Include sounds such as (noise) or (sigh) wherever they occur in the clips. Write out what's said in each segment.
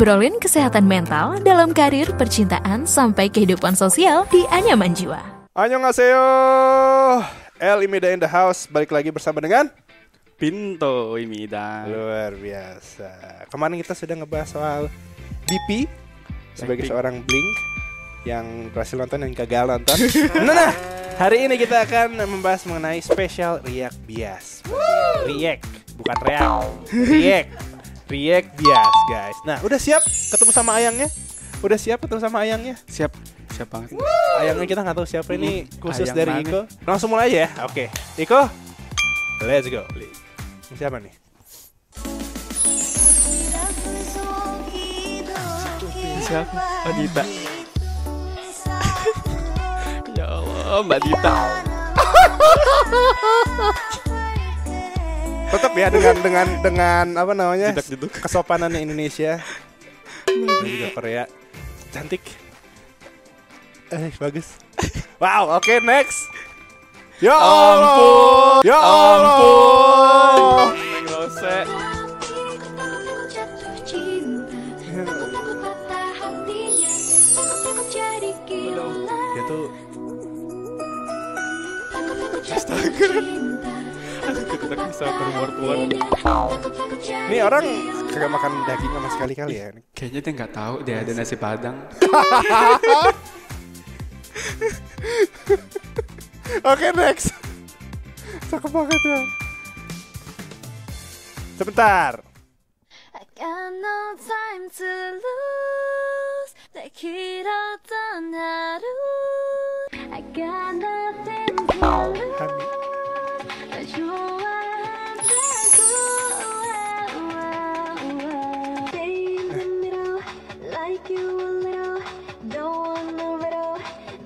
ngobrolin kesehatan mental dalam karir, percintaan, sampai kehidupan sosial di Anyaman Jiwa. Annyeonghaseyo. El Imida in the house. Balik lagi bersama dengan Pinto Imida. Luar biasa. Kemarin kita sudah ngebahas soal BP Sebagai Blackpink. seorang Blink Yang berhasil nonton dan gagal nonton. (laughs) Nah, nah Hari ini kita akan membahas mengenai Special React Bias. React Bukan react React React Bias guys Nah udah siap ketemu sama ayangnya? Udah siap ketemu sama ayangnya? Siap, siap banget. Ayangnya kita nggak tahu siapa ini khusus Ayang dari mana? Iko. Langsung mulai aja ya. Oke. Iko. Let's go. Ini Siapa nih? Siapa? Oh, Dita. (laughs) ya Allah, Mbak Dita. (laughs) Tetap ya dengan dengan dengan apa namanya? Jedak-jeduk. Kesopanannya Indonesia. Dan juga Korea. Cantik. Eh, bagus. Wow, oke next. Ya. Ampun. Ya. Ampun. bisa berword-word ini orang kagak makan daging sama sekali kali ya kayaknya dia nggak tahu dia ada nasi padang. (laughs) Oke next. Cakep banget ya sebentar. I got no time to lose. Like you a little Don't want no riddle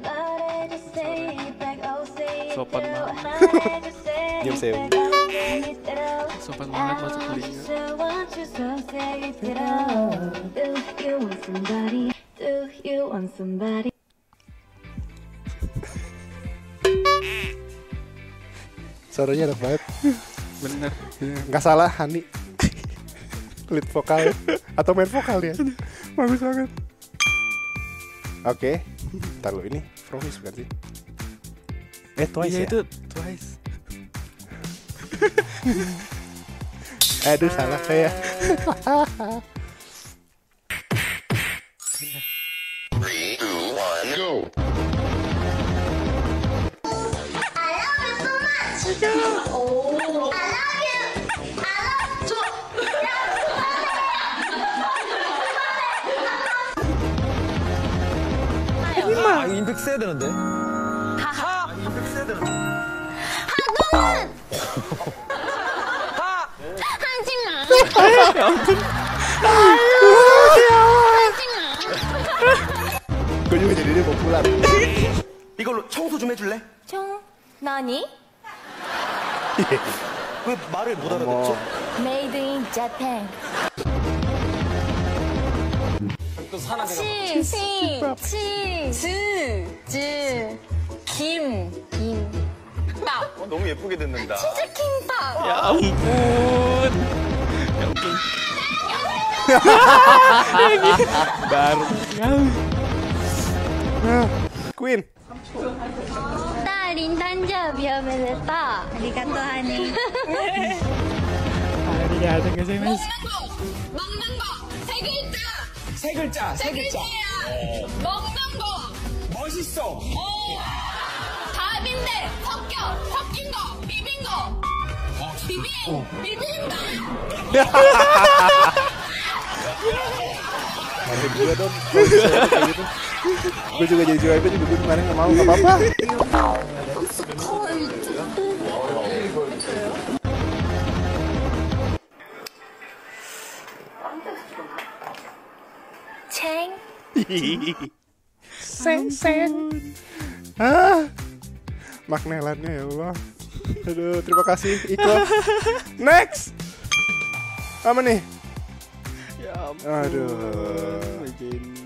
But I just say it back Oh say it Sopan banget. (laughs) Diam. Sopan banget masuk telinga. You want somebody? Do you want somebody? Suaranya enak banget Bener. Gak salah Hani Lead vokal Atau main vokal ya? Bagus banget. Oke Ntar lu ini Promise bukan sih? Eh Twice Iya ya? itu twice. (laughs) Aduh salah saya 팩 써야 되는데. 하하. 아니, 팩 써야 되는데. 하동은! 하! 하지마! 아무튼. 하지마! 이걸로 청소 좀 해줄래? 청, 나니? 예. 왜 말을 못 알아듣죠? 메이드 인 재팬. 또 사는 데가 치, 치, 치, 즈, 즈, 김, 김, 밥. 어, 너무 예쁘게 듣는다. 치즈 킹밥. 야, 웃음. Baru. Queen. 딸인 단자 비하면했다. 아리가또 하니. 아리가또 고생했어. 세 글자 세 글자, 세 글자. 글자 야 먹는 거 멋있어. 어. 답인데 섞여 섞인 거 비빈 거 비빔 비빔밥 Bantuin gue dong Kalau bisa ya, kayak gitu. Gue juga jadi cewek juga gue kemarin gak mau gak apa-apa Seng seng. Ah Magnelannya ya Allah. Aduh terima kasih Iko Next! Apa nih? Ya ampun. Aduh. Bikin.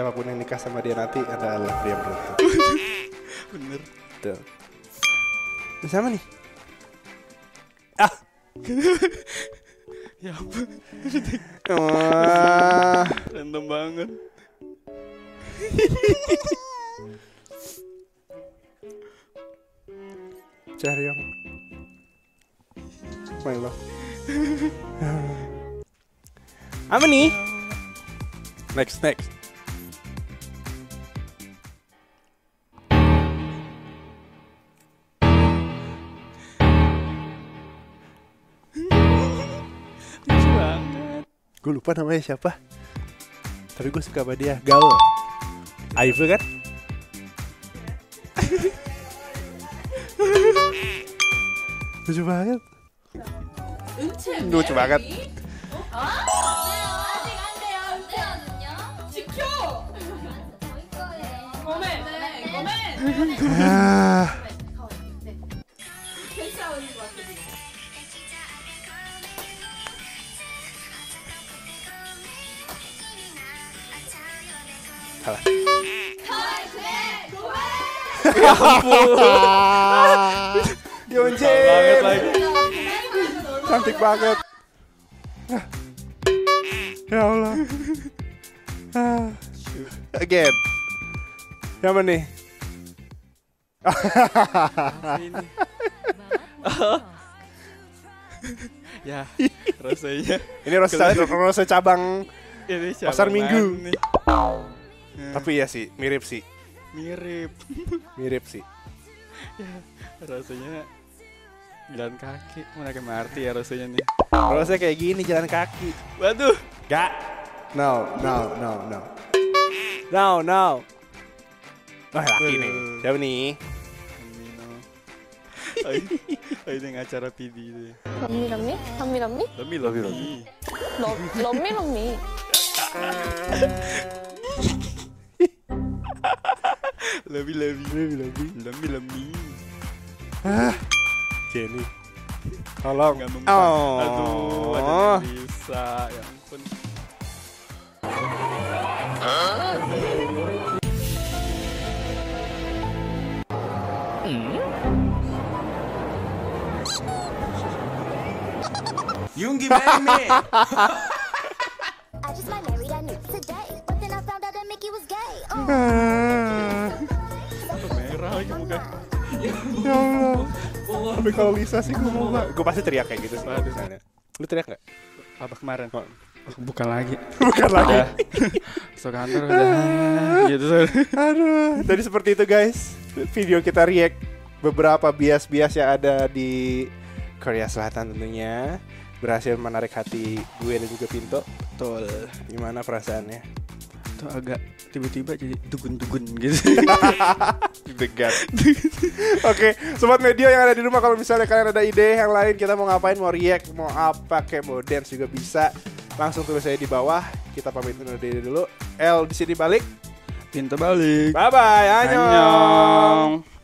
Siapa pun yang nikah sama dia nanti adalah pria beruntung. (laughs) Bener. Tuh. Sama nih. Ah. (laughs) Ya ampun. Wah. Random banget. Cari yang My love. (laughs) Apa nih? Next, next. Gue lupa namanya siapa. Tapi gue suka sama dia. Gaul. Aifu kan? (laughs) Lucu banget. Lucu banget. 아 Salah. Ya Cantik banget. Ya Allah. Again. Yang mana nih? ya, rasanya. Ini rasa cabang cabang pasar minggu. Nih. Hmm. Tapi ya sih, mirip sih. Mirip. (laughs) mirip sih. ya, rasanya jalan kaki mereka Marti ya rasanya nih. Rasanya kayak gini jalan kaki. Waduh. Gak. No, no, no, no. No, no. Wah, laki nih. Siapa nih? Ayo dengan oh, oh, acara PD ini. Lomi lomi, lomi lomi. Lomi lomi lomi. Lomi lomi lomi. love you, love you. Love you, love you. Love me, love me. Jenny. Tolong. Gak. Oh. Aduh, ada yang bisa. Ya ampun. Hmm? Yungi Meme! (laughs) I just got married, I knew today. But then I found out that Mickey was gay. (laughs) Oh. Tapi kalau Lisa sih gue mau gak gue pasti teriak kayak gitu sih misalnya. lu teriak gak Apa kemarin? Oh. Bukan lagi. (laughs) bukan lagi Udah. Masuk kantor udah. Gitu. Aduh, tadi seperti itu guys. Video kita react beberapa bias-bias yang ada di Korea Selatan tentunya berhasil menarik hati gue dan juga Pinto. Betul. Gimana perasaannya? Itu agak tiba-tiba jadi dugun-dugun gitu. (laughs) Degan. (laughs) Oke, sobat media yang ada di rumah kalau misalnya kalian ada ide yang lain kita mau ngapain, mau react, mau apa kayak mau dance juga bisa. Langsung tulis saya di bawah. Kita pamit undur diri dulu. L di sini balik. Pintu balik. Bye bye. Annyeong. Annyeong.